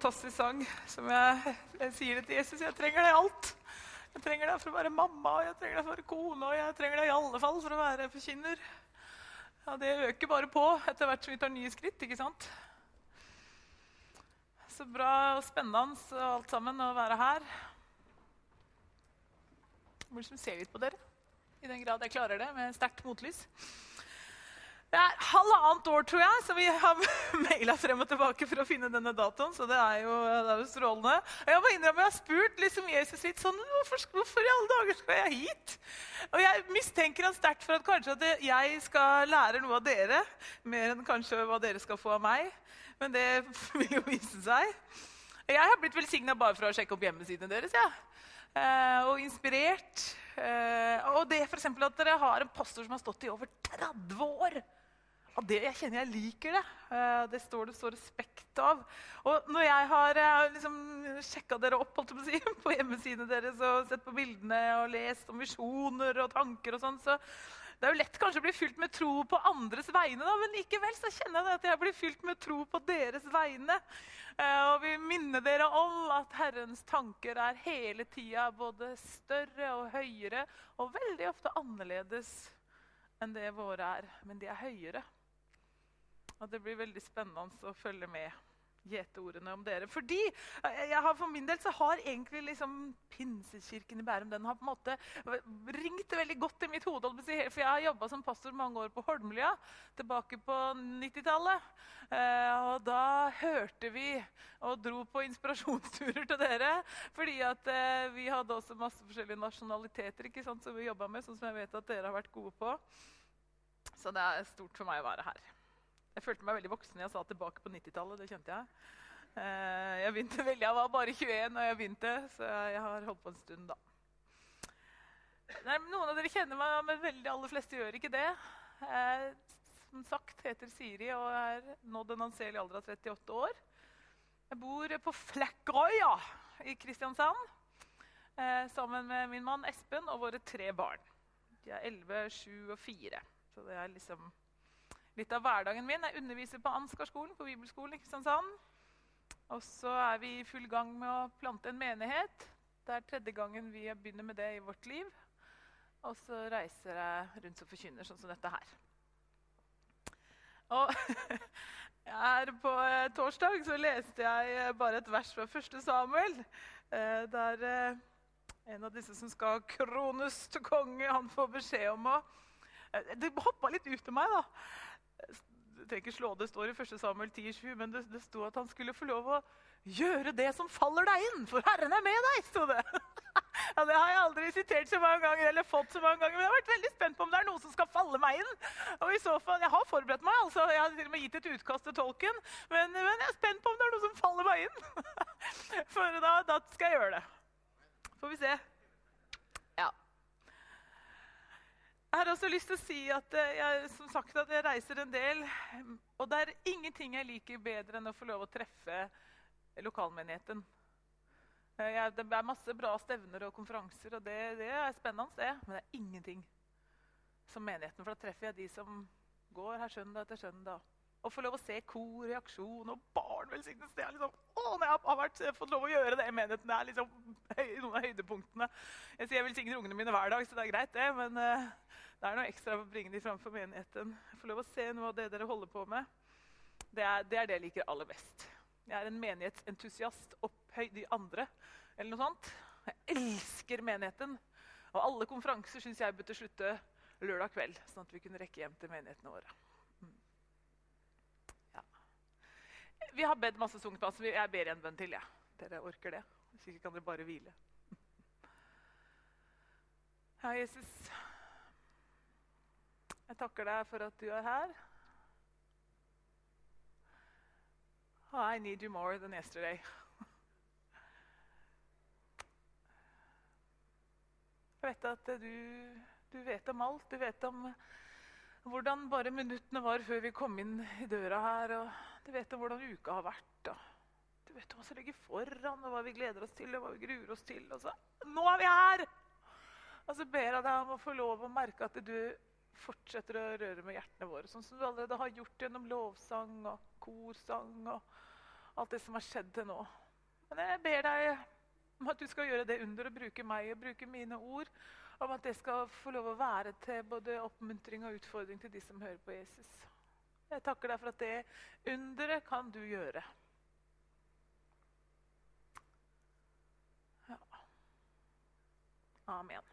fantastisk sang som jeg, jeg sier det til Jesus. Jeg trenger deg i alt. Jeg trenger deg for å være mamma, jeg trenger deg for å være kone, og jeg trenger deg i alle fall for å være forkynner. Ja, det øker bare på etter hvert som vi tar nye skritt, ikke sant? Så bra og spennende og alt sammen å være her. Jeg må liksom se litt på dere, i den grad jeg klarer det, med sterkt motlys. Det er halvannet år, tror jeg, så vi har maila frem og tilbake for å finne denne datoen. Så det er jo, det er jo strålende. Og jeg må innrømme, jeg har spurt liksom Jesus litt sånn hvorfor, hvorfor, i alle dager skal jeg hit? Og jeg mistenker han sterkt for at kanskje at jeg skal lære noe av dere. Mer enn kanskje hva dere skal få av meg. Men det vil jo vise seg. Jeg har blitt velsigna bare for å sjekke opp hjemmesidene deres. Ja. Eh, og inspirert. Eh, og det for at dere har en pastor som har stått i over 30 år og det, jeg kjenner jeg liker det. Eh, det står det står respekt av. Og når jeg har liksom sjekka dere opp på, si, på hjemmesidene deres og sett på bildene og lest om visjoner og tanker, og sånn, så det er jo lett kanskje å bli fylt med tro på andres vegne, da, men likevel så kjenner jeg at jeg blir fylt med tro på deres vegne. Eh, og vil minne dere om at Herrens tanker er hele tida både større og høyere og veldig ofte annerledes enn det våre er. Men de er høyere. Og det blir veldig spennende å følge med gjeteordene om dere. Fordi eh, jeg har, For min del så har egentlig liksom Pinsekirken i Bærum den har på en måte ringt veldig godt i mitt hode. For jeg har jobba som pastor mange år på Holmlia, tilbake på 90-tallet. Eh, og da hørte vi og dro på inspirasjonsturer til dere. Fordi at eh, vi hadde også masse forskjellige nasjonaliteter ikke sant, som vi jobba med. sånn som jeg vet at dere har vært gode på. Så det er stort for meg å være her. Jeg følte meg veldig voksen jeg sa tilbake på 90-tallet. Det kjente jeg. Eh, jeg begynte veldig, jeg var bare 21 da jeg begynte, så jeg har holdt på en stund da. Nei, noen av dere kjenner meg, men veldig aller fleste gjør ikke det. Jeg, som sagt heter Siri og er nådd en anselig alder av 38 år. Jeg bor på Flekkerøya i Kristiansand eh, sammen med min mann Espen og våre tre barn. De er 11, 7 og 4. Så det er liksom litt av hverdagen min. Jeg underviser på Ansgarskolen, på bibelskolen i Kristiansand. Og så er vi i full gang med å plante en menighet. Det er tredje gangen vi begynner med det i vårt liv. Og så reiser jeg rundt og forkynner, sånn som dette her. Og her på eh, torsdag så leste jeg eh, bare et vers fra 1. Samuel. Eh, der en av disse som skal krones til konge, han får beskjed om å Det hoppa litt ut av meg, da trenger ikke slå det står i 1. Samuel 10,7, men det, det sto at han skulle få lov å gjøre det som faller deg inn, for Herren er med deg. sto det. Ja, det har jeg aldri sitert så mange ganger, eller fått så mange ganger, men jeg har vært veldig spent på om det er noe som skal falle meg inn. Og i så fall, Jeg har forberedt meg, altså, jeg har til og med gitt et utkast til tolken, men, men, jeg er spent på om det er noe som faller meg inn. For da, da skal jeg gjøre det. Får vi se. Jeg har også lyst til å si at eh, jeg, som sagt, at jeg reiser en del. Og det er ingenting jeg liker bedre enn å få lov å treffe lokalmenigheten. Eh, jeg, det er masse bra stevner og konferanser, og det, det er spennende. Det. Men det er ingenting som menigheten. For da treffer jeg de som går her søndag etter søndag. Og få lov å se kor, reaksjon og barn velsignes. Det er liksom, å, når jeg har vært, fått lov å gjøre det i menigheten, det er liksom noen av høydepunktene. Jeg sier jeg velsigner ungene mine hver dag, så det er greit, det. Men uh, det er noe ekstra å bringe dem fram for menigheten. Få lov å se noe av det dere holder på med. Det er, det er det jeg liker aller best. Jeg er en menighetsentusiast. Opphøy de andre, eller noe sånt. Jeg elsker menigheten. Og alle konferanser syns jeg burde slutte lørdag kveld, sånn at vi kunne rekke hjem til menighetene våre. Vi har bedt masse sunget på Jeg ber en bønn til. Ja. Dere orker det? Hvis ikke kan dere bare hvile. Ja, Jesus. Jeg takker deg for at du er her. Oh, I need you more than yesterday. Jeg vet at du, du vet om alt. Du vet om hvordan bare minuttene var før vi kom inn i døra her. og Du vet hvordan uka har vært. du vet hva som ligger foran, og hva vi gleder oss til og hva vi gruer oss til. Og så, nå er vi her! Og så ber jeg deg om å få lov å merke at du fortsetter å røre med hjertene våre. Sånn som du allerede har gjort gjennom lovsang og korsang og alt det som har skjedd til nå. Men jeg ber deg om at du skal gjøre det under å bruke meg og bruke mine ord. Om at det skal få lov å være til både oppmuntring og utfordring til de som hører på Jesus. Jeg takker deg for at det underet kan du gjøre. Ja. Amen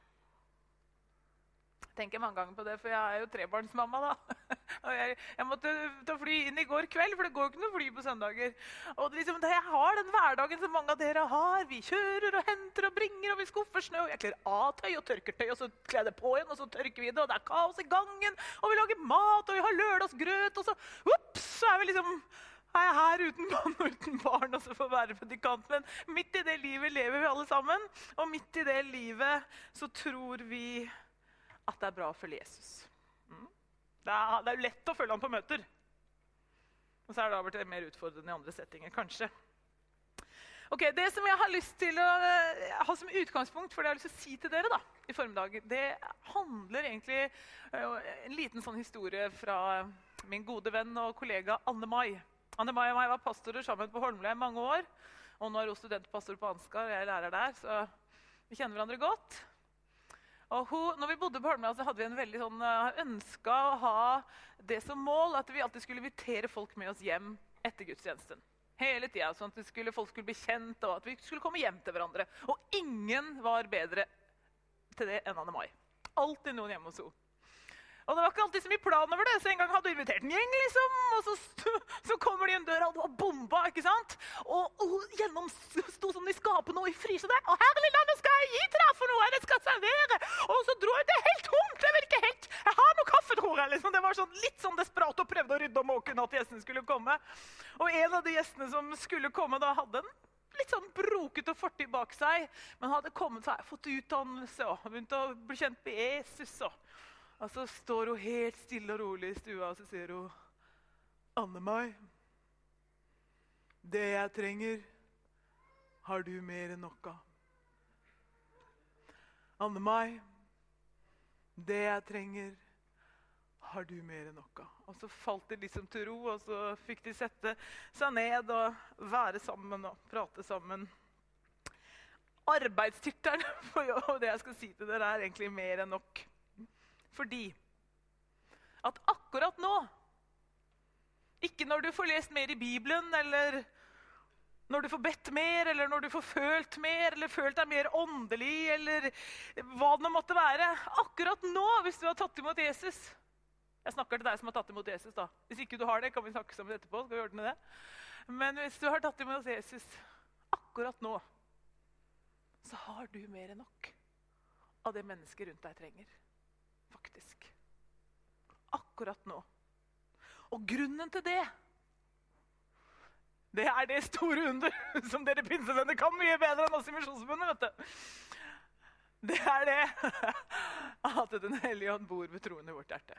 tenker mange ganger på det, for jeg er jo trebarnsmamma. da. Jeg, jeg, måtte ta fly inn i går kveld, for det går ikke noe fly på søndager. Og liksom, Jeg har den hverdagen som mange av dere har. Vi kjører og henter og bringer, og vi skuffer snø. og Jeg kler av tøy og tørker tøy, og så kler jeg det på igjen, og så tørker vi det. Og det er kaos i gangen, og vi lager mat, og vi har lørdagsgrøt, og så ups, så er vi liksom er jeg her uten mann og uten barn og så får være predikant. Men midt i det livet lever vi alle sammen. Og midt i det livet så tror vi at det er bra å følge Jesus. Mm. Det, er, det lett å følge ham på møter. Og så er det av mer utfordrende i andre settinger, kanskje. Ok, Det som jeg har lyst til å eh, ha som utgangspunkt for det jeg har lyst til å si til dere da, i formiddag, det handler egentlig uh, en liten sånn historie fra min gode venn og kollega Anne Mai. Anne Mai og meg var pastorer sammen på Holmlia i mange år. Og nå er hun studentpastor på Ansgar, og jeg er lærer der, så vi kjenner hverandre godt. Og hun, når vi bodde på Holmlia, hadde vi en veldig sånn, uh, ønska å ha det som mål at vi alltid skulle invitere folk med oss hjem etter gudstjenesten. Hele tida, sånn at skulle, folk skulle bli kjent og at vi skulle komme hjem til hverandre. Og ingen var bedre til det enn Anne Mai. Alltid noen hjemme hos henne. Og det var ikke alltid så mye plan over det, så en gang hadde hun invitert en gjeng. liksom, Og så, så kommer de inn døra, og det var bomba. ikke sant? Og hun gjennomsto sto sånn i skapene og i frysene. Og her herlig land, skal jeg gi til deg for noe?' Jeg skal servere. Og så dro jeg det helt tomt. Jeg vil ikke helt Jeg har noe kaffe, tror jeg. liksom. Det var sånn, litt sånn desperat og prøvde å rydde om åkeren at gjestene skulle komme. Og en av de gjestene som skulle komme, da hadde en litt sånn brokete fortid bak seg, men hadde kommet seg, fått utdannelse og begynt å bli kjent med Jesus. og og så står hun helt stille og rolig i stua, og så sier hun Anne Mai, det jeg trenger, har du mer enn nok av. Anne Mai, det jeg trenger, har du mer enn nok av. Og så falt de liksom til ro, og så fikk de sette seg ned og være sammen og prate sammen. Arbeidstittelen for det jeg skal si til dere, er egentlig mer enn nok. Fordi at akkurat nå Ikke når du får lest mer i Bibelen, eller når du får bedt mer, eller når du får følt mer, eller følt deg mer åndelig, eller hva det måtte være. Akkurat nå, hvis du har tatt imot Jesus Jeg snakker til deg som har tatt imot Jesus. da. Hvis ikke du har det, kan vi snakke sammen etterpå. skal vi ordne det. Men hvis du har tatt imot Jesus akkurat nå, så har du mer enn nok av det mennesket rundt deg trenger faktisk. Akkurat nå. Og grunnen til det det er det store under som dere pinsevenner kan mye bedre enn oss i Misjonsforbundet. vet du. Det er det at Den hellige ånd bor ved troen i vårt hjerte.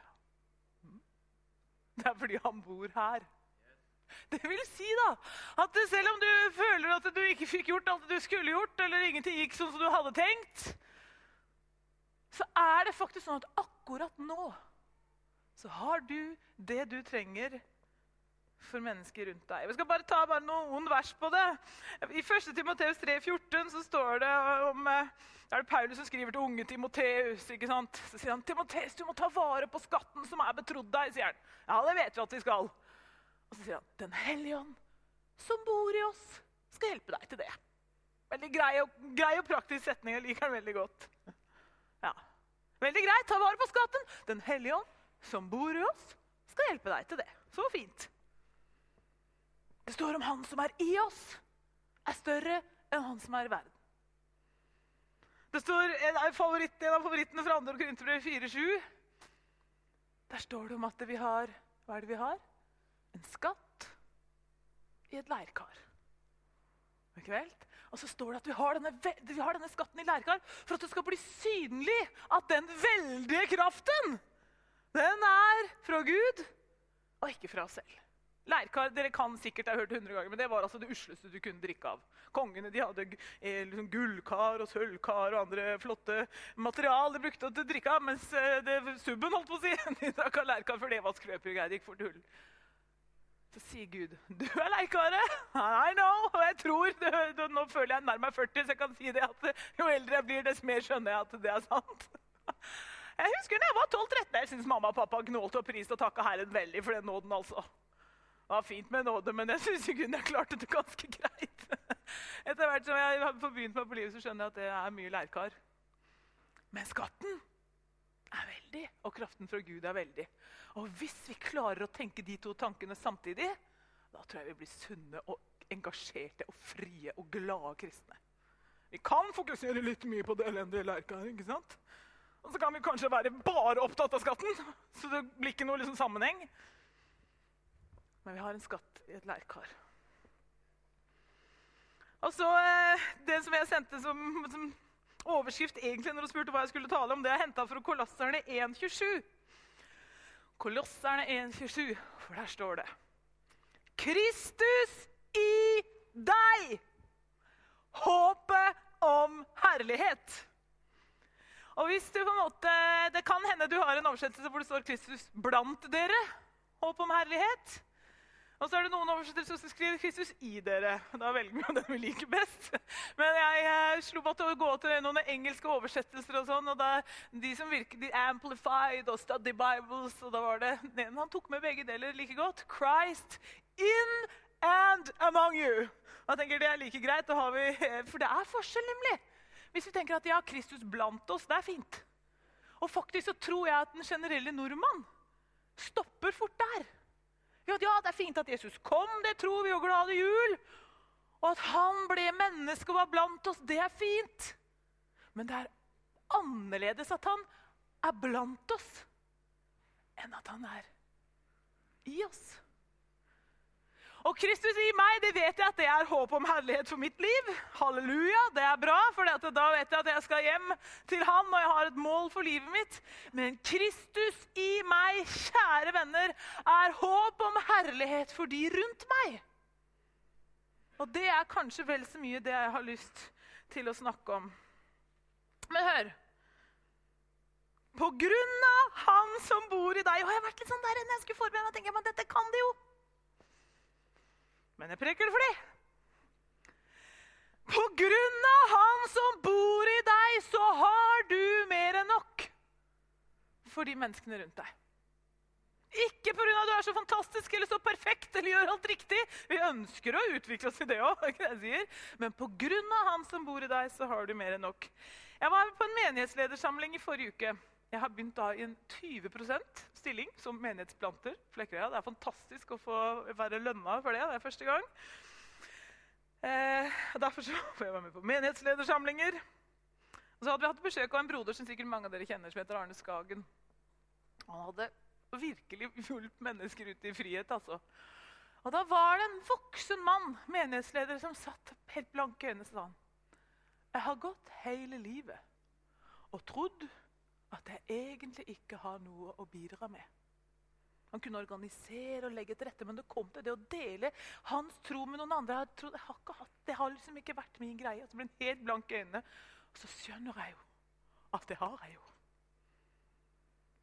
Det er fordi han bor her. Det vil si da, at selv om du føler at du ikke fikk gjort alt du skulle gjort, eller ingenting gikk sånn som du hadde tenkt, så er det faktisk sånn at akkurat nå så har du det du trenger for mennesker rundt deg. Vi skal bare ta bare noen vers på det. I 1. Timoteus 3,14 så står det om eh, er det Paulus som skriver til unge Timoteus. ikke sant? Så sier han Timoteus, du må ta vare på skatten som er betrodd deg. sier han. Ja, det vet vi at vi skal. Og så sier han Den hellige ånd som bor i oss, skal hjelpe deg til det. Veldig grei og, grei og praktisk setning. Jeg liker den veldig godt. Ja. Veldig greit. Ta vare på skatten. Den hellige ånd, som bor i oss, skal hjelpe deg til det. Så fint. Det står om han som er i oss, er større enn han som er i verden. Det står en av, favorittene fra 2. Korinterbrev 4,7. Der står det om at vi har Hva er det vi har? En skatt i et leirkar. Ikke vel? Og så står det at vi har, denne, vi har denne skatten i lærkar for at det skal bli synlig at den veldige kraften, den er fra Gud og ikke fra oss selv. Lærkar dere kan sikkert ha hørt 100 ganger, men det var altså det usleste du kunne drikke av. Kongene de hadde eh, liksom gullkar og sølvkar og andre flotte material de brukte til å drikke av, mens eh, det, subben holdt på å si, de drakk av lærkar, for det var skrøpelige greier. Det gikk fort hull. Så sier Gud, 'Du er leikare!' I know. Og jeg tror, du, du, Nå føler jeg nærmer meg 40, så jeg kan si det at jo eldre jeg blir, dess mer skjønner jeg at det er sant. Jeg husker da jeg var 12-13. Jeg syns mamma og pappa gnålte og priste og takka Herren veldig for den nåden. altså. Det var fint med nåde, men jeg syns jeg klarte det ganske greit. Etter hvert som jeg har begynt meg på livet, så skjønner jeg at det er mye leirkar. Men skatten er veldig, og kraften fra Gud er veldig. Og hvis vi klarer å tenke de to tankene samtidig, da tror jeg vi blir sunne og engasjerte og frie og glade kristne. Vi kan fokusere litt mye på det elendige leirkar, ikke sant? Og så kan vi kanskje være bare opptatt av skatten, så det blir ikke noe liksom sammenheng. Men vi har en skatt i et lærkar. Og så eh, Det som jeg sendte som, som overskrift egentlig når du spurte hva jeg skulle tale om, det er henta fra Kolosserne 1.27. Kolosserne 1.27, for der står det Kristus i deg! Håpet om herlighet. Og hvis du på en måte, Det kan hende du har en oversettelse hvor det står 'Kristus blant dere'. Håp om herlighet. Og så er det noen oversettelser som skriver 'Kristus i dere'. Da velger vi jo den vi liker best. Men jeg, jeg slo på til å gå til noen engelske oversettelser. og sånn, og da, De som virker de Amplified og Study Bibles. og da var det, Han tok med begge deler like godt. Christ in and among you. Og jeg tenker Det er like greit. Vi, for det er forskjell, nemlig. Hvis vi tenker at ja, Kristus blant oss, det er fint. Og faktisk så tror jeg at den generelle nordmann stopper fort der. Ja, det er fint at Jesus kom, det tror vi, og glade jul. Og at han ble menneske og var blant oss, det er fint. Men det er annerledes at han er blant oss, enn at han er i oss. Og Kristus i meg, det vet jeg at det er håp om herlighet for mitt liv. Halleluja, det er bra, for da vet jeg at jeg skal hjem til han, og jeg har et mål for livet mitt. Men Kristus i meg, kjære venner, er håp om herlighet for de rundt meg. Og det er kanskje vel så mye det jeg har lyst til å snakke om. Men hør. På grunn av Han som bor i deg Og jeg har vært litt sånn der enn jeg skulle forberede meg. tenker jeg, men dette kan de jo. Men jeg preker det for dem. På grunn av Han som bor i deg, så har du mer enn nok for de menneskene rundt deg. Ikke pga. du er så fantastisk eller så perfekt eller gjør alt riktig. Vi ønsker å utvikle oss i det òg, men pga. Han som bor i deg, så har du mer enn nok. Jeg var på en menighetsledersamling i forrige uke. Jeg har begynt da i en 20 stilling som menighetsplanter. Flekkerøya. Det er fantastisk å få være lønna for det. Det er første gang. Eh, derfor så får jeg være med på menighetsledersamlinger. Og så hadde vi hatt besøk av en broder som sikkert mange av dere kjenner, som heter Arne Skagen. Han hadde virkelig hjulpet mennesker ut i frihet. altså. Og Da var det en voksen mann, menighetsleder, som satt helt blanke øyne og sa han, Jeg har gått hele livet og trodd at jeg egentlig ikke har noe å bidra med. Han kunne organisere og legge til rette, men det kom til det å dele hans tro med noen andre. Jeg trodde, jeg har ikke hatt, det har liksom ikke vært min greie. Så ble han helt blank i øynene. Og så skjønner jeg jo at det har jeg jo.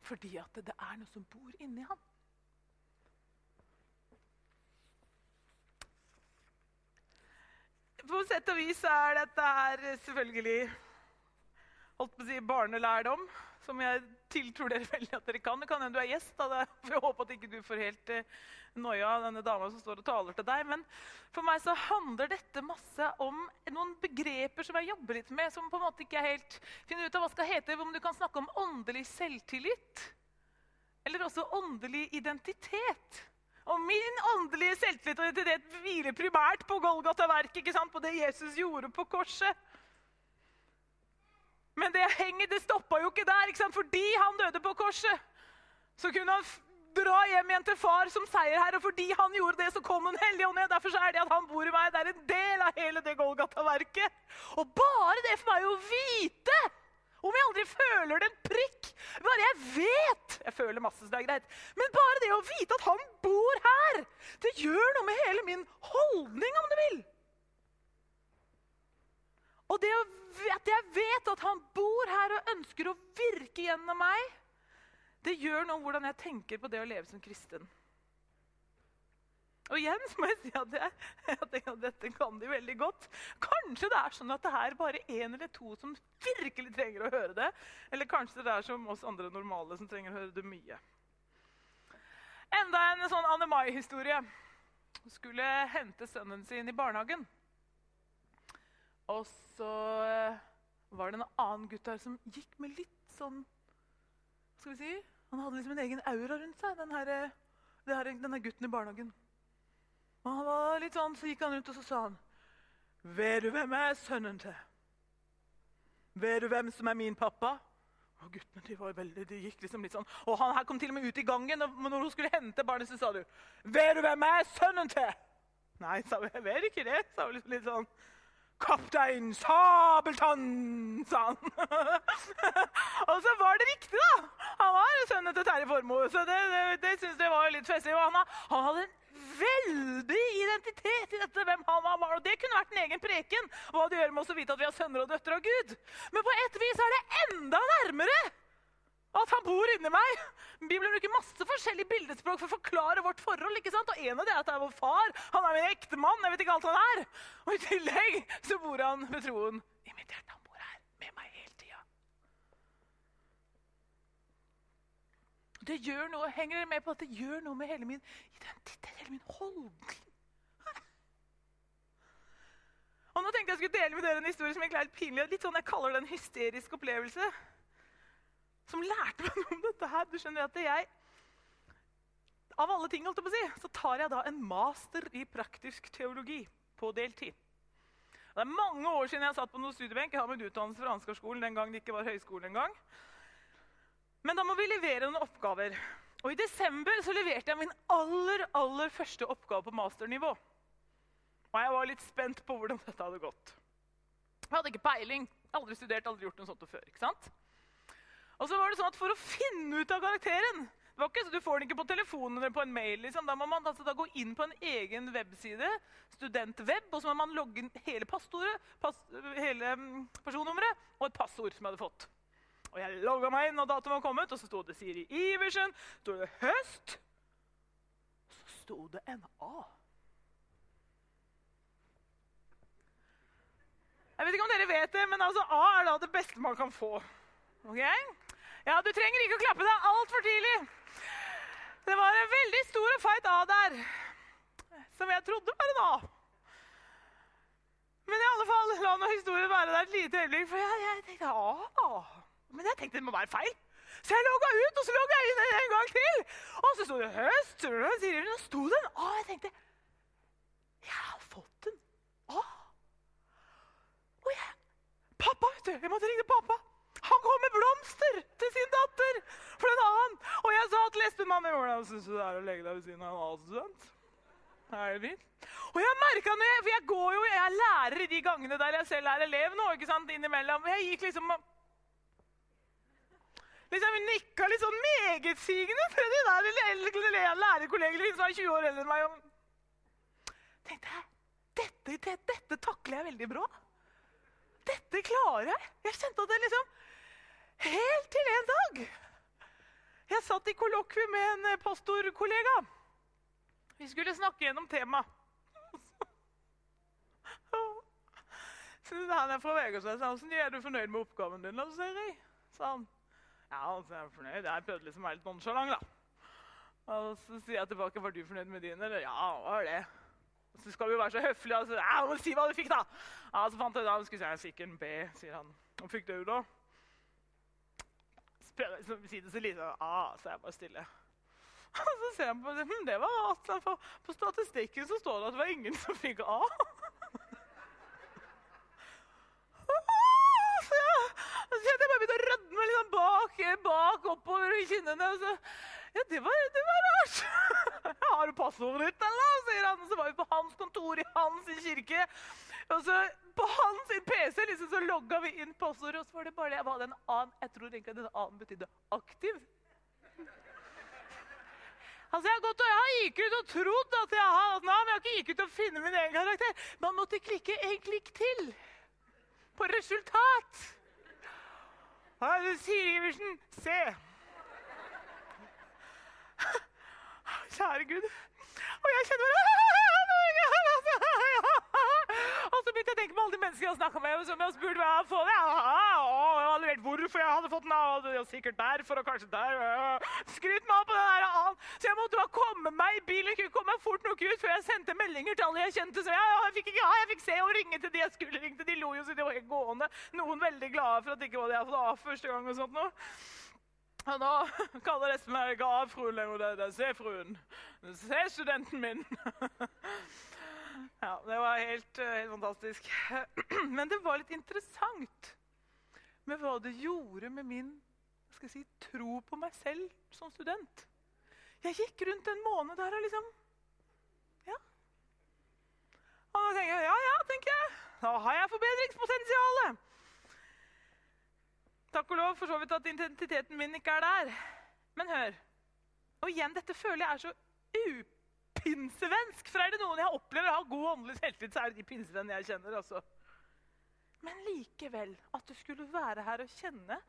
Fordi at det er noe som bor inni ham. På sett og vis er dette her selvfølgelig holdt på å si barnelærdom som jeg tiltror dere veldig at dere kan. Det kan hende du er gjest. da. Jeg håper at ikke du får helt eh, noia av denne dama som står og taler til deg. Men for meg så handler dette masse om noen begreper som jeg jobber litt med. som på en måte ikke jeg helt finner ut av hva skal hete, Om du kan snakke om åndelig selvtillit. Eller også åndelig identitet. Og min åndelige selvtillit og identitet hviler primært på Golgata-verket. På det Jesus gjorde på korset. Men det henget det stoppa jo ikke der. Ikke Fordi han døde på korset, så kunne han dra hjem igjen til far som seierherre. Og fordi han gjorde det, så kom Den hellige ånd ned. Derfor er det at han bor i meg. Det er en del av hele det Golgata-verket. Og bare det for meg å vite om jeg aldri føler det en prikk Bare jeg vet Jeg føler masse, så det er greit. Men bare det å vite at han bor her, det gjør noe med hele min holdning, om du vil. Og det at jeg vet at han bor her og ønsker å virke gjennom meg, det gjør noe om hvordan jeg tenker på det å leve som kristen. Og igjen så må jeg si at, jeg, jeg tenker at dette kan de veldig godt. Kanskje det er sånn at det er bare én eller to som virkelig trenger å høre det. Eller kanskje det er som oss andre normale som trenger å høre det mye. Enda en sånn Anne Mai-historie. Hun skulle hente sønnen sin i barnehagen. Og så eh, var det en annen gutt der som gikk med litt sånn Skal vi si Han hadde liksom en egen aura rundt seg, den her, her, denne gutten i barnehagen. Og han var litt sånn, Så gikk han rundt og så sa han, 'Vet du hvem jeg er sønnen til?' 'Vet du hvem som er min pappa?' Og guttene de var veldig, de gikk liksom litt sånn. Og han her kom til og med ut i gangen. og når hun skulle hente barnet, så sa du, 'Vet du hvem jeg er sønnen til?' Nei, sa hun. 'Jeg vet ikke det', sa hun liksom litt sånn. 'Kaptein Sabeltann', sa han. og så var det riktig, da. Han var sønnen til Terje Formoe, så det, det, det syns jeg var litt festlig. Han, han hadde en veldig identitet i dette. hvem han var. Og Det kunne vært en egen preken. hva det gjør med oss å vite at vi har sønner og døtre av Gud. Men på et vis er det enda nærmere at han bor inni meg. Bibelen bruker masse forskjellig bildespråk for å forklare vårt forhold. ikke sant? Og en av det er at det er vår far. Han er min ektemann. Jeg vet ikke alt han er. Og i tillegg så bor han ved troen i mitt hjerte. Han bor her med meg hele tida. Det gjør noe, henger med på at det gjør noe med hele min identitet, hele min holdning? Og nå tenkte Jeg skulle dele med dere en historie som egentlig er litt pinlig. Litt sånn, Jeg kaller det en hysterisk opplevelse. Som lærte meg noe om dette her. Du skjønner at jeg, Av alle ting holdt jeg på å si, så tar jeg da en master i praktisk teologi på deltid. Det er mange år siden jeg satt på noen studiebenk. Jeg har min utdannelse fra Ansgarskolen den gang det ikke var høyskole engang. Men da må vi levere noen oppgaver. Og I desember så leverte jeg min aller, aller første oppgave på masternivå. Og jeg var litt spent på hvordan dette hadde gått. Jeg hadde ikke peiling. Aldri studert, aldri gjort noe sånt før. ikke sant? Og så var det sånn at For å finne ut av karakteren det var ikke Du får den ikke på telefonen eller på en mail. liksom. Da må man altså da gå inn på en egen webside, studentweb, og så må man logge inn hele, pass, hele mm, personnummeret og et passord som jeg hadde fått. Og jeg logga meg inn, og datoen var kommet, og så sto det Siri Iversen. sto det høst. Så sto det en A. Jeg vet ikke om dere vet det, men altså A er da det beste man kan få. Ok? Ja, Du trenger ikke å klappe deg altfor tidlig. Det var en veldig stor og feit A der, som jeg trodde var en A. Men i alle fall, la nå historien være der et lite øyeblikk, for jeg, jeg tenkte A. Men jeg tenkte det må være feil. Så jeg logga ut, og så logga jeg inn en gang til. Og så sto det høst. og Så sto det en A. Jeg tenkte Jeg har fått en A. Og jeg Pappa, vet du. Jeg måtte ringe pappa. Han kom med blomster til sin datter for en annen. Og jeg sa til Espen Mann hvordan syns du det er å legge deg ved siden av en annen student? Er det fint? Og jeg merka når jeg, For jeg går jo, jeg er lærer i de gangene der jeg selv er elev nå. ikke sant, innimellom. Jeg gikk liksom liksom nikka litt sånn megetsigende til de der lærerkollegene som var 20 år eldre enn meg. Tenkte jeg dette, dette, dette takler jeg veldig bra. Dette klarer jeg. Jeg kjente at det liksom Helt til en dag Jeg satt i kollokvium med en eh, pastorkollega. Vi skulle snakke gjennom temaet. Han er fra Vegårshei sa han, er du fornøyd med oppgaven din. da, Siri? sa han. Ja, altså, jeg er fornøyd. Jeg prøvde liksom å være litt nonsjalant, da. Og så sier jeg tilbake var du fornøyd med din. Eller ja, var det. Og så skal vi være så høflige. Altså, ja, si hva du fikk, da! Ja, Så fant jeg til at han skal jeg sikkert en B, sier han. Og fikk du, da? Så prøvde jeg å si det så lite. ah, så er jeg bare stille. Og så ser jeg på det. Hm, det var rart. På, på statistikken så står det at det var ingen som fikk A. bak oppover i kinnene. Og så, ja, det var, det var rart. Har du passordet ditt, eller? sier han. Så var vi på hans kontor i hans kirke. Og så På hans PC liksom, så logga vi inn passordet, og så var det bare det. Jeg, jeg tror egentlig den annen betydde aktiv. Altså, Jeg har gått og jeg har gikk ut og trodd at jeg har navn. Jeg har ikke gikk ut og funnet min egen karakter. Man måtte klikke en klikk til på resultat. Siri Iversen, se! Kjære Gud. Og jeg kjenner Og så begynte jeg å tenke på alle de menneskene jeg snakka med. som jeg spurte hva jeg hadde fått. Jeg hadde vet hvorfor jeg hadde fått den. Og det var sikkert derfor og kanskje der. Skryt meg opp på den der. Så jeg måtte bare komme meg i bilen. Kunne komme meg fort nok ut før jeg sendte meldinger til alle jeg kjente. Så jeg, jeg fikk ikke ha, jeg fikk se og ringe til de jeg skulle ringe til. De lo jo så de var helt gående. Noen veldig glade for at det ikke var det jeg hadde fått av første gang. og sånt nå. Og nå kaller Espen meg ikke av fruen er C-fruen. Se studenten min. Ja, det var helt, eh, helt, fantastisk. Men det var litt interessant med hva det gjorde med min si, tro på meg selv som student. Jeg gikk rundt en måned der og liksom Ja. Og da tenker jeg ja, ja, tenker jeg. Da har jeg forbedringspotensialet. Takk og lov for så vidt at identiteten min ikke er der. Men hør. Og igjen, dette føler jeg er så upålitelig pinsevensk! For er det noen jeg opplever har god åndelig selvtillit, så er det de pinsevennene jeg kjenner. altså. Men likevel, at du skulle være her og kjenne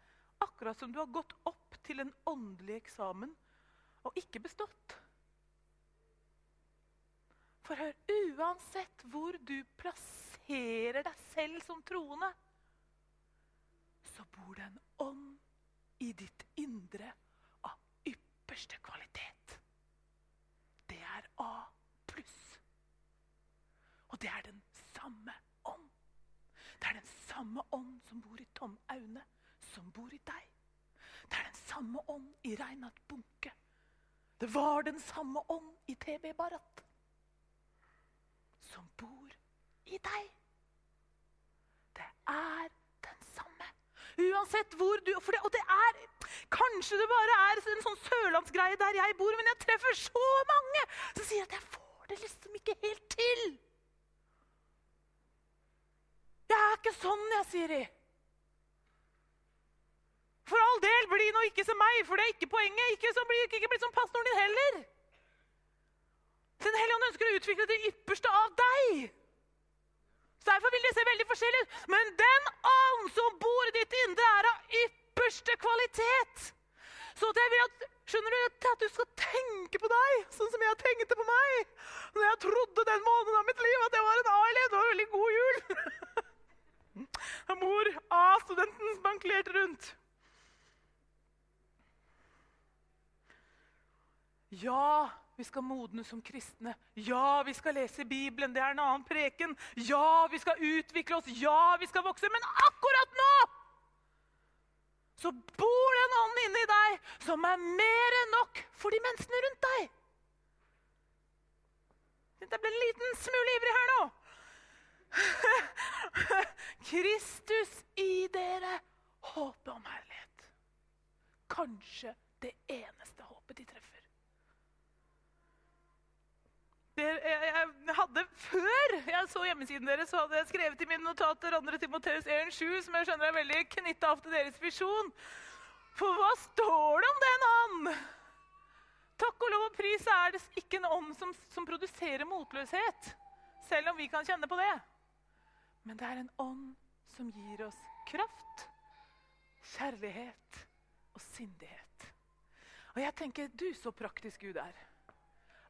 akkurat som du har gått opp til en åndelig eksamen og ikke bestått. For hør, uansett hvor du plasserer deg selv som troende, så bor det en ånd i ditt indre av ypperste kvalitet. A pluss. Og det er den samme ånd. Det er den samme ånd som bor i Tom Aune, som bor i deg. Det er den samme ånd i Reinhard Bunke. Det var den samme ånd i TB Barat, som bor i deg. Det er Uansett hvor du det, Og det er Kanskje det bare er en sånn sørlandsgreie der jeg bor, men jeg treffer så mange som sier at jeg får det liksom ikke helt til. Jeg er ikke sånn, jeg, sier de. For all del, bli nå ikke som meg, for det er ikke poenget. Ikke, så bli, ikke bli som pastoren din heller. Den hellige ånd ønsker å utvikle det ypperste av deg. Så Derfor vil det se veldig forskjellig ut. Men den ånd som bor i ditt indre, er av ypperste kvalitet. Så jeg vil at, skjønner du, at du skal tenke på deg sånn som jeg tenkte på meg. Når jeg trodde den måneden av mitt liv at jeg var en A-elev. Det var en veldig god jul. Mor A-studenten spankulerte rundt. Ja, vi skal modne som kristne. Ja, vi skal lese Bibelen. Det er en annen preken. Ja, vi skal utvikle oss. Ja, vi skal vokse. Men akkurat nå så bor det en ånd inni deg som er mer enn nok for de menneskene rundt deg. Jeg ble en liten smule ivrig her nå. Kristus i dere, håpet om herlighet. Kanskje det eneste håpet de treffer. Det, jeg, hadde Før jeg så hjemmesiden deres, så hadde jeg skrevet i mine notater 2. Timoteus 1,7, som jeg skjønner er veldig knytta opp til deres visjon. For hva står det om den ånd? Takk og lov og pris er det ikke en ånd som, som produserer motløshet. Selv om vi kan kjenne på det. Men det er en ånd som gir oss kraft, kjærlighet og sindighet. Og jeg tenker, du så praktisk Gud er.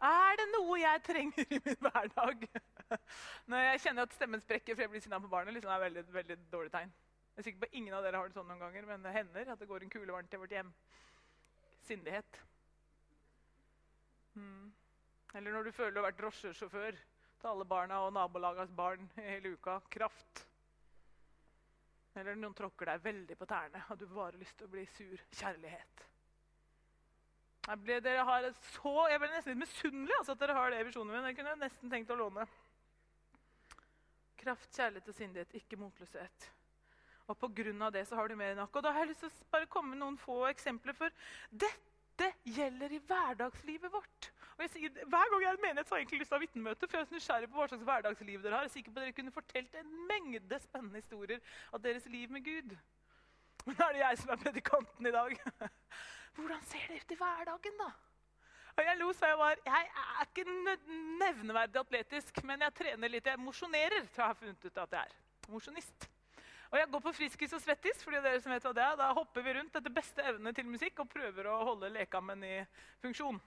Er det noe jeg trenger i min hverdag? Når jeg kjenner at stemmen sprekker for jeg blir sinna på barnet, liksom er veldig, veldig dårlig tegn. Jeg er sikker på Ingen av dere har det sånn noen ganger, men det hender at det går en kule varmt til vårt hjem. Sindighet. Mm. Eller når du føler du har vært drosjesjåfør til alle barna og nabolagets barn i uka. Kraft. Eller noen tråkker deg veldig på tærne og du bare har lyst til å bli sur. Kjærlighet. Jeg ble, så, jeg ble nesten litt misunnelig altså, at dere har det i visjonen min. Jeg kunne nesten tenkt å låne. Kraft, kjærlighet og sindighet, ikke motløshet. Og på grunn av det så har du mer enn nok. Og da har jeg lyst til å bare komme med noen få eksempler. For dette gjelder i hverdagslivet vårt. Og jeg sier, Hver gang jeg er en menighet, så har jeg egentlig lyst til å ha vitnemøte. For jeg er nysgjerrig på hva slags hverdagsliv dere har. Jeg er sikker på at dere kunne fortelt en mengde spennende historier av deres liv med Gud. Men er det jeg som er predikanten i dag. Hvordan ser det ut i hverdagen, da? Og Jeg lo, sa jeg var Jeg er ikke nevneverdig atletisk, men jeg trener litt. Jeg mosjonerer, tror jeg har funnet ut at jeg er. Mosjonist. Og jeg går på Friskis og Svettis, for dere som vet hva det er. Da hopper vi rundt etter beste evne til musikk og prøver å holde lekammen i funksjon.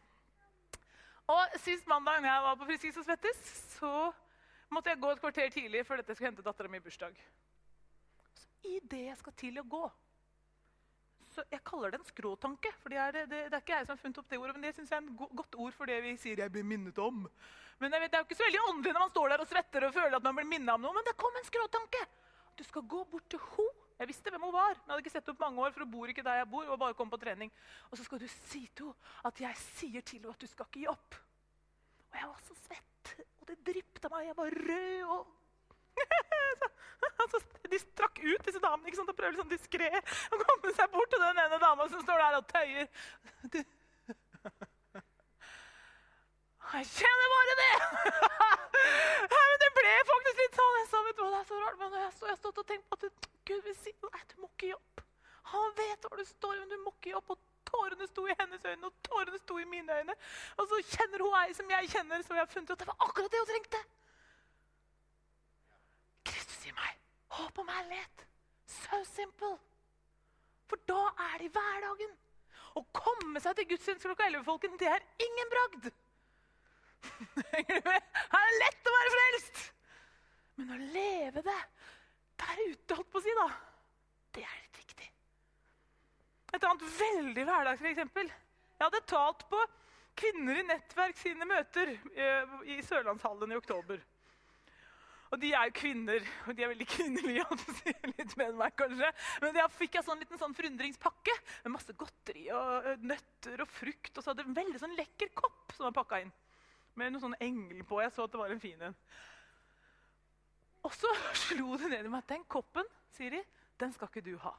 Og Sist mandag når jeg var på Friskis og Svettes, så måtte jeg gå et kvarter tidlig før dette skulle hente dattera mi i bursdag. Så Idet jeg skal til å gå så Jeg kaller det en skråtanke. for det er, det, det er ikke jeg som har funnet opp det ordet, men det synes jeg er et godt ord for det vi sier jeg blir minnet om. Men vet, Det er jo ikke så veldig åndelig når man står der og svetter og føler at man blir minnet om noe, men det kom en skråtanke. Du skal gå bort til henne. Jeg visste hvem hun var. men Jeg hadde ikke sett opp mange år, for hun bor ikke der jeg bor. og bare kom på trening. Og så skal du si til henne at jeg sier til henne at du skal ikke gi opp. Og jeg var så svett, og det dryppet av meg. Jeg var rød og De strakk ut, disse damene, ikke sant, og prøvde sånn diskré å komme seg bort til den ene dama som står der og tøyer. Du. Jeg kjenner bare det! Nei, men det ble faktisk litt sånn. Jeg sa, vet du hva, det er så rart, men jeg har stått og tenkt på at Gud vil si nei, du må ikke gi opp. Han vet hva du står i, men du må ikke gi opp. Og tårene sto i hennes øyne, og tårene sto i mine øyne. Og så kjenner hun ei som jeg kjenner, som jeg har funnet ut det var akkurat det hun trengte. Kristus i meg. Håp om herlighet. So simple. For da er det i hverdagen. Å komme seg til gudstjeneste klokka 11, folken, det er ingen bragd. Henger du med? Her er det lett å være frelst. Men å leve det der ute, holdt på å si, da, det er litt viktig. Et annet veldig hverdagslig eksempel. Jeg hadde talt på Kvinner i nettverk sine møter eh, i Sørlandshallen i oktober. Og de er jo kvinner, og de er veldig kvinnelige. litt med meg kanskje. Men da fikk jeg sånn liten sånn forundringspakke med masse godteri og nøtter og frukt. Og så hadde en veldig sånn lekker kopp som var pakka inn. Med noen sånn engel på. Jeg så at det var en fin en. Og så slo det ned i meg at den koppen Siri, den skal ikke du ha.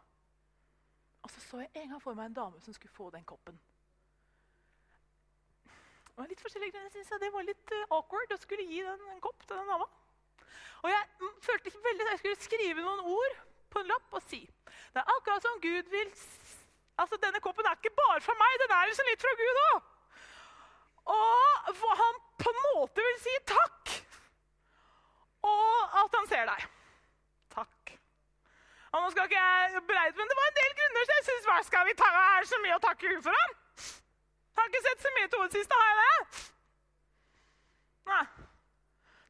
Og så så jeg en gang for meg en dame som skulle få den koppen. Og litt forskjellige grunner synes jeg Det var litt uh, awkward å skulle gi den en kopp til den dama. Og jeg følte ikke veldig at jeg skulle skrive noen ord på en lapp og si Det er akkurat som Gud vil Altså, Denne koppen er ikke bare fra meg, den er liksom litt fra Gud òg. Og han på en måte vil si takk. Og at han ser deg. Takk. Og nå skal ikke jeg bereide, men Det var en del grunner så jeg syns hva skal vi ta? Er det så mye å takke Gud for ham? Har ikke sett så mye til hodet sist, har jeg det? Nei.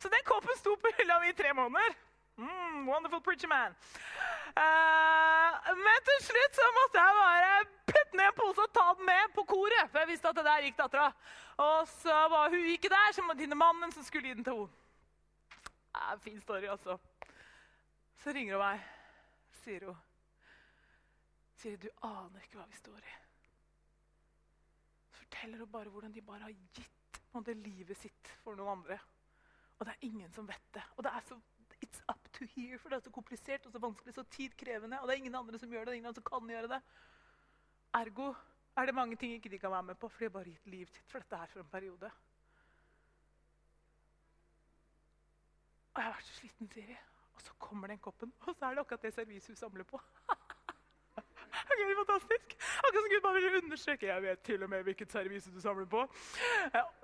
Så den koppen sto på hylla mi i tre måneder. Mm, wonderful preacher man. Uh, men til slutt så måtte jeg bare putte ned en pose og ta den med på koret. For jeg visste at det der gikk dattera. Og så var hun ikke der, så måtte finne mannen som skulle gi den til henne. Uh, fin story, altså. Så ringer hun meg, sier hun. Sier du aner ikke hva vi står i. Så forteller hun bare hvordan de bare har gitt måte, livet sitt for noen andre. Og det er ingen som vet det. Og det er så it's up to here, for det er så komplisert og så vanskelig, så tidkrevende. Og det er ingen andre som gjør det. ingen andre som kan gjøre det. Ergo er det mange ting ikke de kan være med på, for de har bare gitt liv sitt for dette her for en periode. Og jeg vært så sliten, sier de. Og så kommer den koppen, og så er det akkurat det serviset hun samler på. Det er fantastisk. Akkurat som Gud bare vil understreke. Jeg vet til og med hvilket servise du samler på.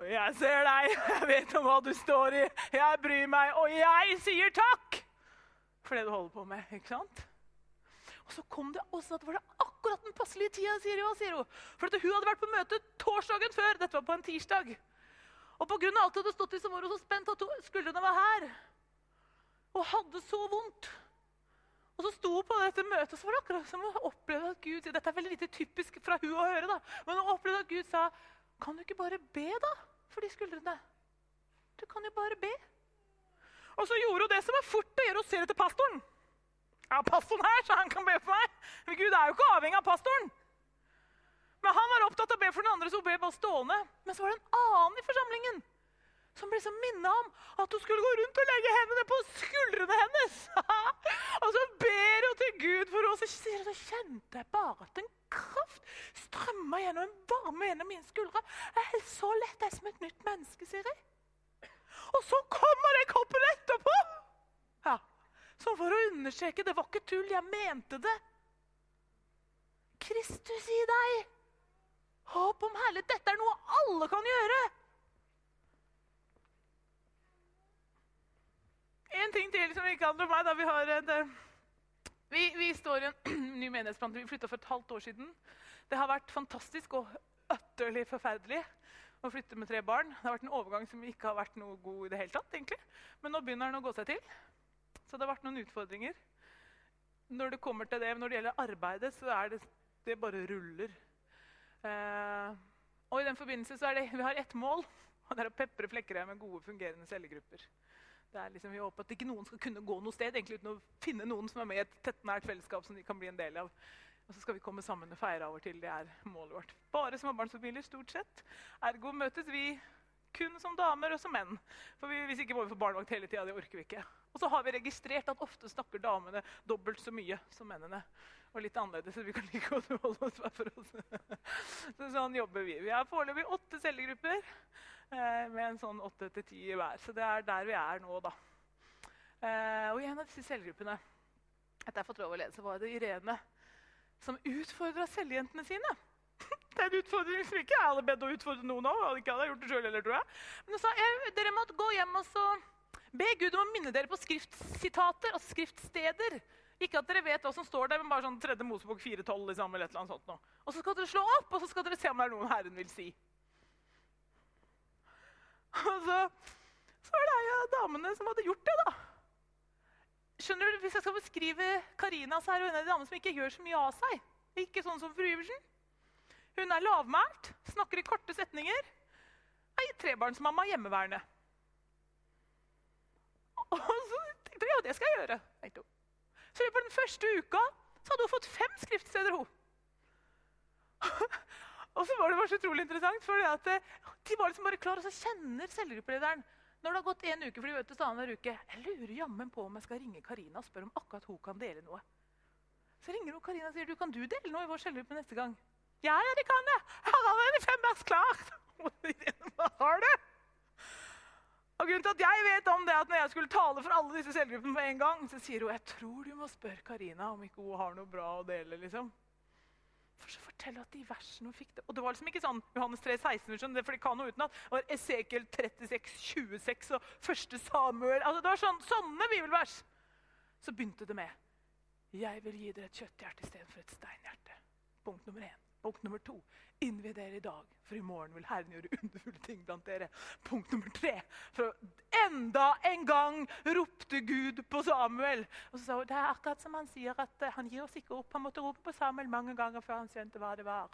Jeg ser deg, jeg vet om hva du står i. Jeg bryr meg, og jeg sier takk for det du holder på med. ikke sant? Og så kom det også at det var det akkurat den passelige tida, sier hun. Sier hun. For hun hadde vært på møte torsdagen før. Dette var på en tirsdag. Og pga. alt det hadde stått i, så var hun så spent at skuldrene var her. Og hadde så vondt. Og så sto hun på dette møtet, og så var det akkurat som hun opplevde at Gud Dette er veldig lite typisk fra hun å høre, da. Men hun opplevde at Gud sa, 'Kan du ikke bare be, da, for de skuldrene?' Du kan jo bare be. Og så gjorde hun det som var fort å gjøre. Hun ser etter pastoren. Ja, pastoren her, så han kan be for meg. Men Gud er jo ikke avhengig av pastoren. Men han var opptatt av å be for den andre, så hun ble bare stående. Men så var det en annen i forsamlingen som ble så minna om at hun skulle gå rundt og legge hendene på skuldrene hennes. og så ber hun til Gud for henne, og så kjente jeg bare at en kraft strømma gjennom en varme gjennom mine skuldre. Jeg er så lett, jeg er som et nytt menneske, sier jeg. Og så kommer den koppen etterpå! Ja, Sånn for å understreke, det var ikke tull, jeg mente det. Kristus i deg! Håp om herlighet. Dette er noe alle kan gjøre. En ting til som ikke handler om meg. da Vi, har et, eh, vi, vi står i en ny menighetsplan. Vi flytta for et halvt år siden. Det har vært fantastisk og utterlig forferdelig. å flytte med tre barn. Det har vært en overgang som ikke har vært noe god i det hele tatt. egentlig. Men nå begynner den å gå seg til. Så det har vært noen utfordringer. Når det kommer til det, når det gjelder arbeidet, så er det, det bare ruller. Eh, og i den forbindelse så er det, Vi har ett mål, og det er å pepre Flekkerøy med gode, fungerende cellegrupper. Det liksom, vi håper at ikke noen skal kunne gå noe sted egentlig uten å finne noen som er med i et tett, nært fellesskap som de kan bli en del av. Og så skal vi komme sammen og feire av og til. Det er målet vårt. Bare småbarnsfamilier, stort sett. Ergo møtes vi kun som damer og som menn. For vi, Hvis ikke må vi få barnevakt hele tida. Det orker vi ikke. Og så har vi registrert at ofte snakker damene dobbelt så mye som mennene. Og litt annerledes, så vi kan like godt holde oss hver for oss. så sånn jobber vi. Vi har foreløpig åtte cellegrupper eh, med en sånn åtte til ti hver. Så det er der vi er nå, da. Eh, og i en av disse cellegruppene etter jeg fått lov å lede, så var det Irene som utfordra cellejentene sine. Det er en utfordring som ikke jeg hadde bedt å utfordre noen av. Ikke hadde gjort det selv, eller, tror jeg. Men hun sa dere må gå hjem og så be Gud om å minne dere på skriftsitater og skriftsteder. Ikke at dere vet hva som står der, men bare sånn 3. Mosebok 4.12. Liksom, eller et. Og så skal dere slå opp, og så skal dere se om det er noe Herren vil si. Og så, så er det ei av damene som hadde gjort det, da. Skjønner du, Hvis jeg skal beskrive Karina, så er hun en av de damene som ikke gjør så mye av seg. Ikke sånn som fru Iversen. Hun er lavmælt, snakker i korte setninger. Er trebarnsmamma hjemmeværende. Og så tenkte hun ja, det skal jeg gjøre. Så på den første uka så hadde hun fått fem skriftsteder. hun. og så var det bare så utrolig interessant, for eh, de var liksom bare klar, og så kjenner cellegruppelederen når det har gått en uke, for de møtes uke, jeg lurer jammen på om jeg skal ringe Karina og spørre om akkurat hun kan dele noe. Så ringer hun Karina og sier du, kan du dele noe i vår cellegruppe neste gang. Ja, ja, det kan jeg. Jeg har allerede fem vers klart. Har du? Og grunnen til at jeg vet om det at Når jeg skulle tale for alle disse selvgruppene på en gang, så sier hun jeg tror du må spørre Karina om ikke hun har noe bra å dele. liksom. For så forteller at de versene hun fikk det. Og det var liksom ikke sånn Johannes 3, 16, for de kan noe utenat. Det var Esekiel 36, 26 og 1. Samuel. Altså, det var sånn, sånne bibelvers. Så begynte det med Jeg vil gi dere et kjøtthjerte istedenfor et steinhjerte. Punkt nummer én. Punkt nummer to. Innvi dere i dag, for i morgen vil Herren gjøre underfulle ting blant dere. Punkt nummer tre. For enda en gang ropte Gud på Samuel. Og så Det er akkurat som han sier, at eh, han gir oss ikke opp. Han måtte rope på Samuel mange ganger før han skjønte hva det var.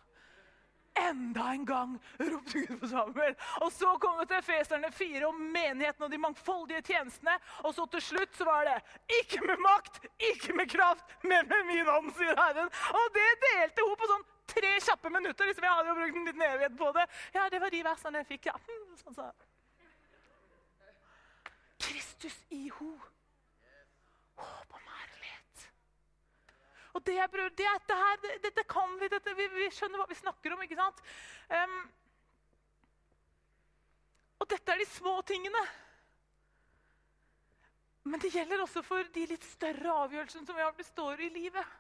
Enda en gang ropte Gud på Samuel. Og så kom det til Efeserne 4 om menigheten og de mangfoldige tjenestene. Og så til slutt så var det ikke med makt, ikke med kraft, men med min ånd, sier Herren. Og det delte hun på sånn tre kjappe minutter. Liksom. Jeg hadde jo brukt en liten evighet på det. Ja, det var de versene jeg fikk, ja. Sånn, så. Kristus i ho. Håp om herlighet. Og det prøver, det, dette her, det, dette kan vi, dette, vi, vi, skjønner hva vi snakker om. ikke sant? Um, og dette er de små tingene. Men det gjelder også for de litt større avgjørelsene som vi har består i livet.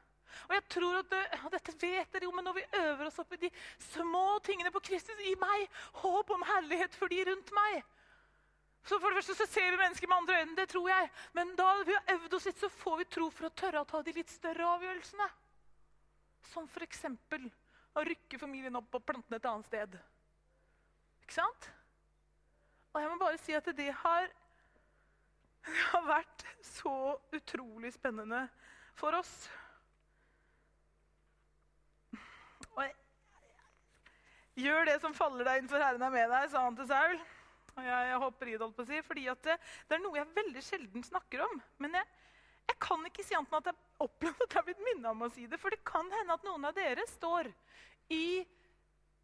Og jeg tror at det, og Dette vet dere jo, men når vi øver oss opp i de små tingene på Kristus i meg, håp om herlighet for de rundt meg så for det første så ser vi mennesker med andre øyne, det tror jeg. Men da vi har øvd oss litt, så får vi tro for å tørre å ta de litt større avgjørelsene. Som f.eks. å rykke familien opp og plante den et annet sted. Ikke sant? Og jeg må bare si at det har, det har vært så utrolig spennende for oss. Og Gjør det som faller deg inn, for Herren er med deg, sa han til Saul. Og jeg, jeg hopper i det, på å si, fordi det, det, er noe jeg veldig sjelden snakker om. Men jeg, jeg kan ikke si annet enn at jeg opplever at jeg har blitt minnet om å si det. For det kan hende at noen av dere står i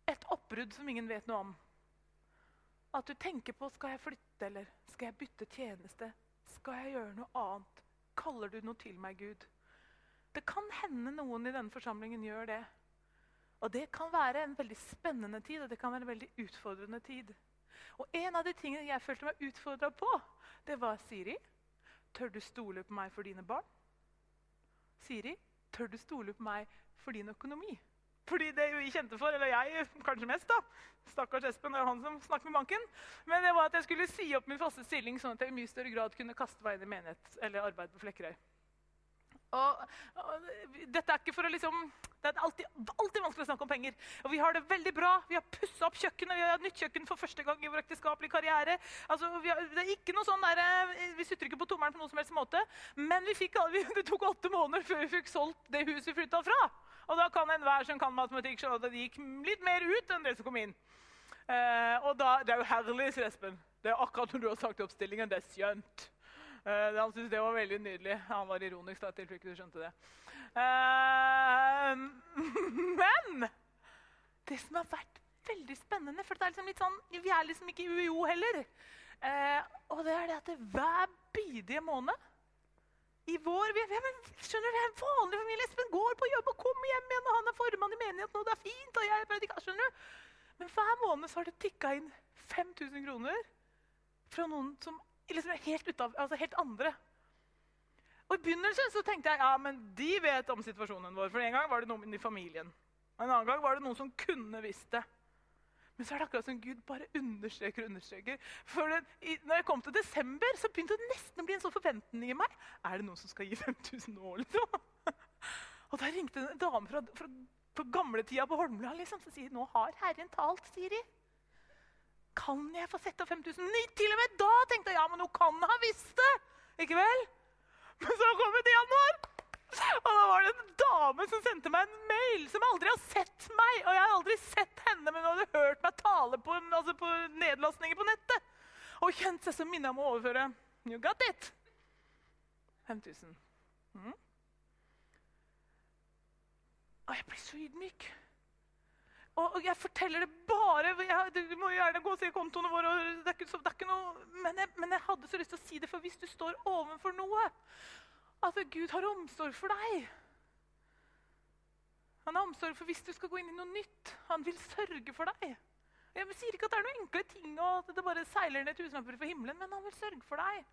et oppbrudd som ingen vet noe om. At du tenker på skal jeg flytte eller skal jeg bytte tjeneste. Skal jeg gjøre noe annet? Kaller du noe til meg, Gud? Det kan hende noen i denne forsamlingen gjør det. Og det kan være en veldig spennende tid, og det kan være en veldig utfordrende tid. Og en av de tingene jeg følte meg utfordra på, det var Siri. Tør du stole på meg for dine barn? Siri, tør du stole på meg for din økonomi? Fordi det vi kjente for, eller jeg kanskje mest, da, stakkars Espen, det er han som snakker med banken, men det var at jeg skulle si opp min faste stilling, sånn at jeg i mye større grad kunne kaste meg inn i menighet eller arbeid på Flekkerøy. Og, og, dette er ikke for å liksom, Det er alltid, alltid, vanskelig å snakke om penger. Og vi har det veldig bra. Vi har pussa opp kjøkkenet. Vi har nytt kjøkken for første gang i vår ekteskapelige karriere. Altså, har, det er ikke noe sånn der, eh, Vi sutter ikke på tommelen på noen som helst måte. Men vi fikk, det tok åtte måneder før vi fikk solgt det huset vi flytta fra. Og da kan enhver som kan matematikk, skjønne at det gikk litt mer ut enn det som kom inn. Eh, og da, Det er jo herlig, sier Espen. Det er akkurat når du har sagt opp stillingen. Det er skjønt. Uh, han syntes det var veldig nydelig. Han var ironisk. da, til du skjønte det. Uh, men det som har vært veldig spennende for er liksom sånn, Vi er liksom ikke i UiO heller. Uh, og det er det at det hver bidige måned i vår vi, vi, skjønner, vi er en vanlig familie. Espen går på jobb og kommer hjem igjen, og han er formann i menigheten, og det er fint. og jeg predikar, skjønner du? Men hver måned så har det tikka inn 5000 kroner fra noen som liksom helt, utav, altså helt andre. Og I begynnelsen så tenkte jeg ja, men de vet om situasjonen vår. For en gang var det noen i familien. Og en annen gang var det noen som kunne visst det. Men så er det akkurat som Gud bare understreker og understreker. For det, i, når jeg kom til desember, så begynte det nesten å bli en sånn forventning i meg. Er det noen som skal gi 5000 nå, liksom? Og da ringte en dame fra, fra, fra gamletida på Holmlia liksom, som sier nå har Herren talt, sier de. Kan jeg få sette av 5000? Til og med da tenkte jeg ja, men hun kan ha visst det! Ikke vel? Men så kom det januar, og da var det en dame som sendte meg en mail som aldri har sett meg. Og jeg har aldri sett henne, men hun hadde hørt meg tale på, altså på nedlastninger på nettet. Og kjent seg som minna om å overføre You got it! 5000. Mm. Og jeg blir så ydmyk. Og, jeg forteller det bare jeg, Du må gjerne gå og se kontoene våre. det er ikke, det er ikke noe, men jeg, men jeg, hadde så lyst til å si det, for hvis du står overfor noe At Gud har omsorg for deg. Han har omsorg for hvis du skal gå inn i noe nytt. Han vil sørge for deg. Jeg sier ikke at det er noen enkle ting, og at det bare seiler ned tusenlapper fra himmelen, men han vil sørge for deg.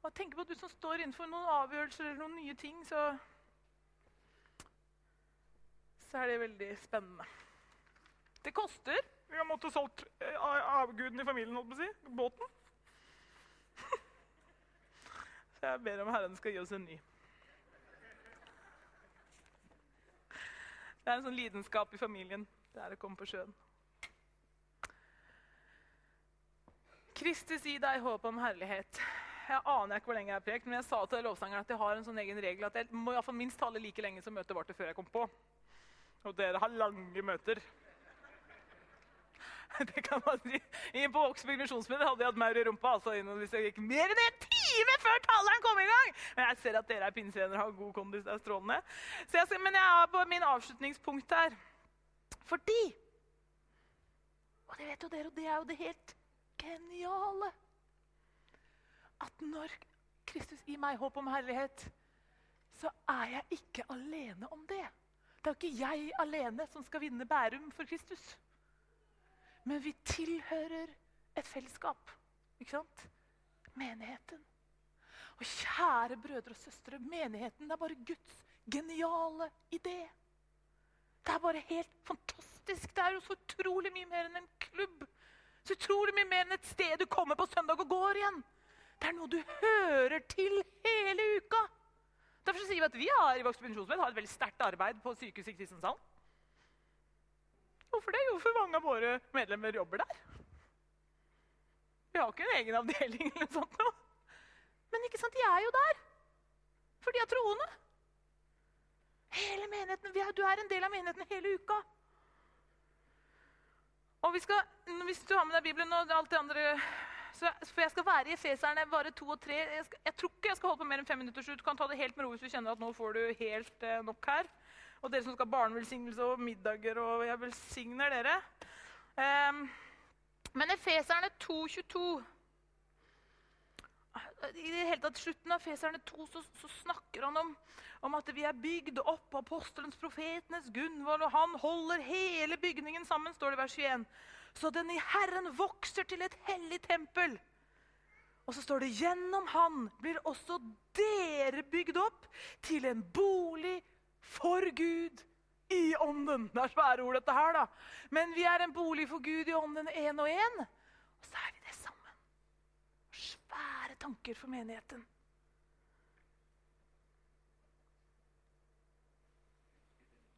Og tenk på at Du som står innenfor noen avgjørelser eller noen nye ting, så, så er det veldig spennende. Det koster. Vi har måttet solgt eh, avguden i familien, holdt på å si. Båten. Så jeg ber om Herren skal gi oss en ny. Det er en sånn lidenskap i familien. Det er å komme på sjøen. Kristus, gi deg håp om herlighet. Jeg aner ikke hvor lenge jeg har prekt, men jeg sa til lovsangeren at jeg har en sånn egen regel at jeg må i minst tale like lenge som møtet varte før jeg kom på. Og dere har lange møter. Det kan man si. På Vågsbygd misjonsmøte hadde jeg hatt maur i rumpa. altså innom Hvis jeg gikk mer enn en time før taleren kom i gang! Men jeg ser at dere er pinsevenner og har god kondis. Det er strålende. Jeg skal, men jeg er på min avslutningspunkt her. Fordi Og det vet jo dere, og det er jo det helt geniale At når Kristus gir meg håp om herlighet, så er jeg ikke alene om det. Det er jo ikke jeg alene som skal vinne Bærum for Kristus. Men vi tilhører et fellesskap. Ikke sant? Menigheten. Og kjære brødre og søstre, menigheten er bare Guds geniale idé. Det er bare helt fantastisk. Det er jo så utrolig mye mer enn en klubb. Så utrolig mye mer enn et sted du kommer på søndag og går igjen. Det er noe du hører til hele uka. Derfor sier vi at vi har i Voksen har et veldig sterkt arbeid på sykehuset i Kristiansand. Hvorfor det? Jo, for mange av våre medlemmer jobber der. Vi har ikke en egen avdeling eller noe sånt. Nå. Men ikke sant, de er jo der. For de er troende. Hele menigheten, er, Du er en del av menigheten hele uka. Og vi skal, Hvis du har med deg Bibelen og alt det andre så, For jeg skal være i Efeserne bare to og tre. Jeg, skal, jeg, tror ikke jeg skal holde på mer enn fem minutter. Så du kan ta det helt med ro hvis du kjenner at nå får du helt eh, nok her. Og dere som skal ha barnevelsignelse og middager, og jeg velsigner dere. Um, men Efeserne 2,22 I det hele tatt slutten av Efeserne 2 så, så, snakker han om, om, at vi er bygd opp av apostelens, profetenes Gunvor, og han holder hele bygningen sammen, står det i vers 21. Så den i Herren vokser til et hellig tempel. Og så står det gjennom han blir også dere bygd opp til en bolig for Gud i ånden. Det er svære ord, dette her, da. Men vi er en bolig for Gud i ånden én og én. Og så er vi det sammen. Svære tanker for menigheten.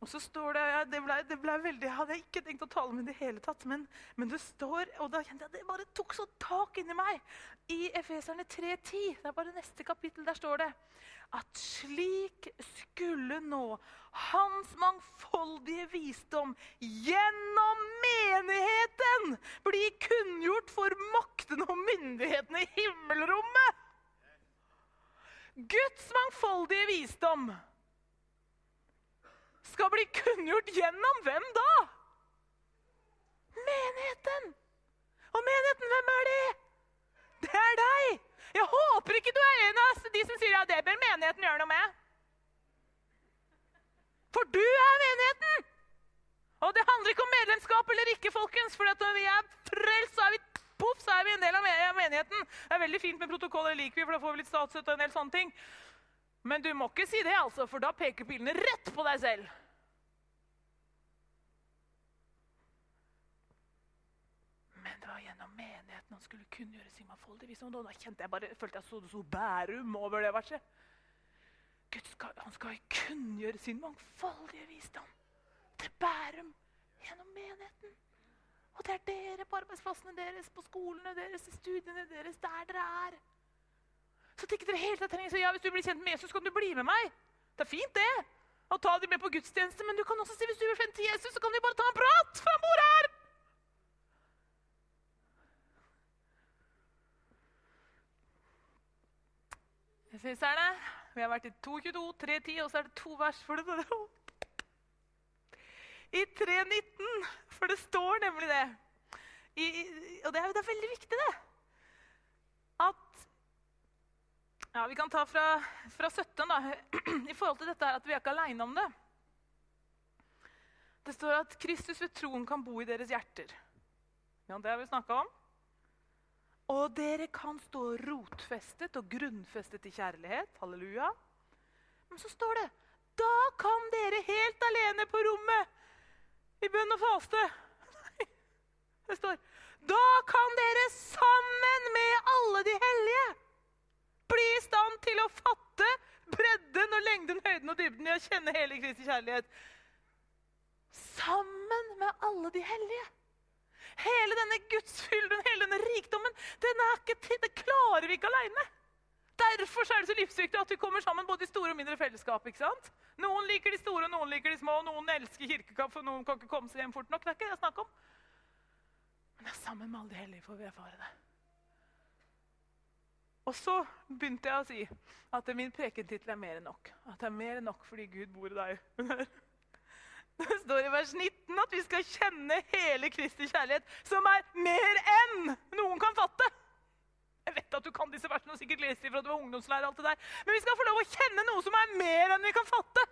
Og så står det, det, ble, det ble veldig, hadde ikke tenkt å tale om i det hele tatt, men, men, det står Og da kjente jeg det bare tok så tak inni meg. I Efeserne 3,10, det er bare neste kapittel, der står det at slik skulle nå Hans mangfoldige visdom gjennom menigheten bli kunngjort for maktene og myndighetene i himmelrommet. Guds mangfoldige visdom skal bli kunngjort gjennom hvem da? Menigheten. Og menigheten, hvem er det? Det er deg. Jeg håper ikke du er en av de som sier at det bør menigheten gjøre noe med. For du er menigheten! Og det handler ikke om medlemskap eller ikke, folkens. For når vi er frelst, så er vi poff, så er vi en del av menigheten. Det er veldig fint med protokoller, liker vi, for da får vi litt statsstøtte og en del sånne ting. Men du må ikke si det, altså, for da peker pilene rett på deg selv. Men det var gjennom menigheten han skulle kunngjøre sin mangfoldige visdom. Da kjente jeg bare, følte jeg så så Bærum over det verset. Gud skal, han skal kunngjøre sin mangfoldige visdom til Bærum gjennom menigheten. Og det er dere på arbeidsplassene deres, på skolene deres, i studiene deres, der dere er. Så ikke dere hele trenger så ja, Hvis du blir kjent med Jesus, kan du bli med meg. Det er fint, det. Å ta dem med på gudstjeneste, Men du kan også si hvis du vil kjent Jesus, så kan vi bare ta en prat. For han bor her! det. Vi har vært i 2.22, 3.10, og så er det to vers for det. I 3.19, for det står nemlig det. I, og det er, det er veldig viktig, det. At ja, Vi kan ta fra, fra 17, da. I forhold til dette at vi er ikke aleine om det. Det står at Kristus ved troen kan bo i deres hjerter. Ja, det har vi snakka om. Og dere kan stå rotfestet og grunnfestet i kjærlighet. Halleluja. Men så står det da kan dere helt alene på rommet i bønn og faste. Nei, det står da kan dere sammen med alle de hellige bli i stand til å fatte bredden og lengden, høyden og dybden i å kjenne hele Kristi kjærlighet. Sammen med alle de hellige. Hele denne gudsfylden, hele denne rikdommen, den til, det klarer vi ikke aleine. Derfor er det så livsviktig at vi kommer sammen både i store og mindre fellesskap. ikke sant? Noen liker de store, noen liker de små, noen elsker kirkekaffe, og noen kan ikke komme seg hjem fort nok. Det er ikke det jeg snakker om. Men det er sammen med alle de hellige får vi erfare det. Og så begynte jeg å si at min prekentittel er mer enn nok. At det er mer enn nok fordi Gud bor i deg. Det står i vers 19 at vi skal kjenne hele Kristi kjærlighet, som er mer enn noen kan fatte. Jeg vet at du kan disse versene og sikkert lese dem fra du var ungdomslærer. alt det der. Men vi skal få lov å kjenne noe som er mer enn vi kan fatte.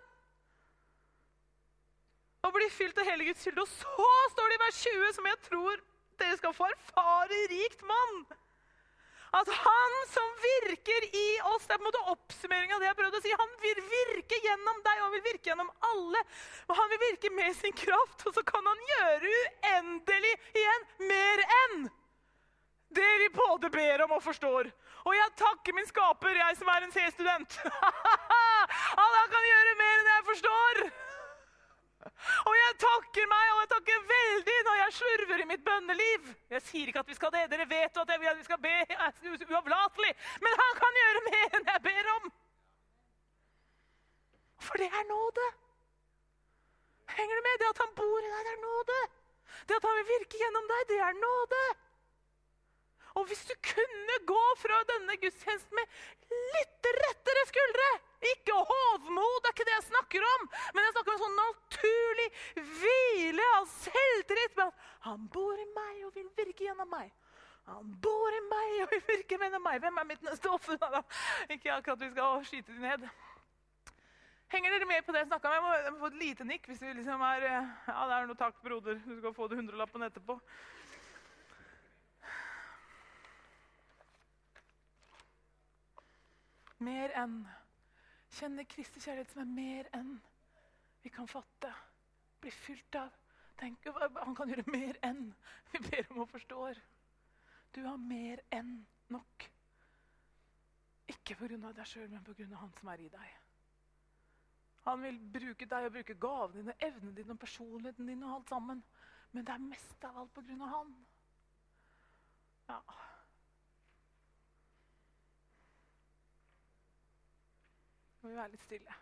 Og bli fylt av hele Guds kilde. Og så står det i vers 20, som jeg tror dere skal få erfare rikt mann at han som virker i oss Det er på en måte oppsummering av det jeg prøvde å si. Han vil virke gjennom deg, og han vil virke gjennom alle. Og han vil virke med sin kraft, og så kan han gjøre uendelig igjen mer enn det vi både ber om og forstår. Og jeg takker min skaper, jeg som er en C-student. Han kan gjøre mer enn jeg forstår. Og jeg takker meg, og jeg takker veldig når jeg slurver i mitt bønneliv. Jeg sier ikke at vi skal det. Dere vet jo at jeg vil at vi skal be uavlatelig. Men han kan gjøre mer enn jeg ber om. For det er nåde. Henger det med? Det at han bor i deg, det er nåde. Det at han vil virke gjennom deg, det er nåde. Og hvis du kunne gå fra denne gudstjenesten med litt rettere skuldre Ikke hovmod, det er ikke det jeg snakker om. Men jeg snakker om en sånn naturlig hvile av selvtillit. Han bor i meg og vil virke gjennom meg. Han bor i meg og vil virke gjennom meg. Hvem er mitt neste offer? Ikke akkurat vi skal skyte dem ned. Henger dere med på det jeg snakka om? Jeg må, jeg må få et lite nikk. hvis vi liksom er, ja, det er noe takk, broder. Du skal få det hundrelappen etterpå. Mer enn. Kjenne Kristi kjærlighet som er mer enn vi kan fatte. Bli fylt av. Tenk, han kan gjøre mer enn vi ber om og forstår. Du har mer enn nok. Ikke pga. deg sjøl, men pga. Han som er i deg. Han vil bruke deg og bruke gavene dine, evnene dine personligheten din. og alt sammen. Men det er mest av alt av han. Ja. Må vi være litt stille.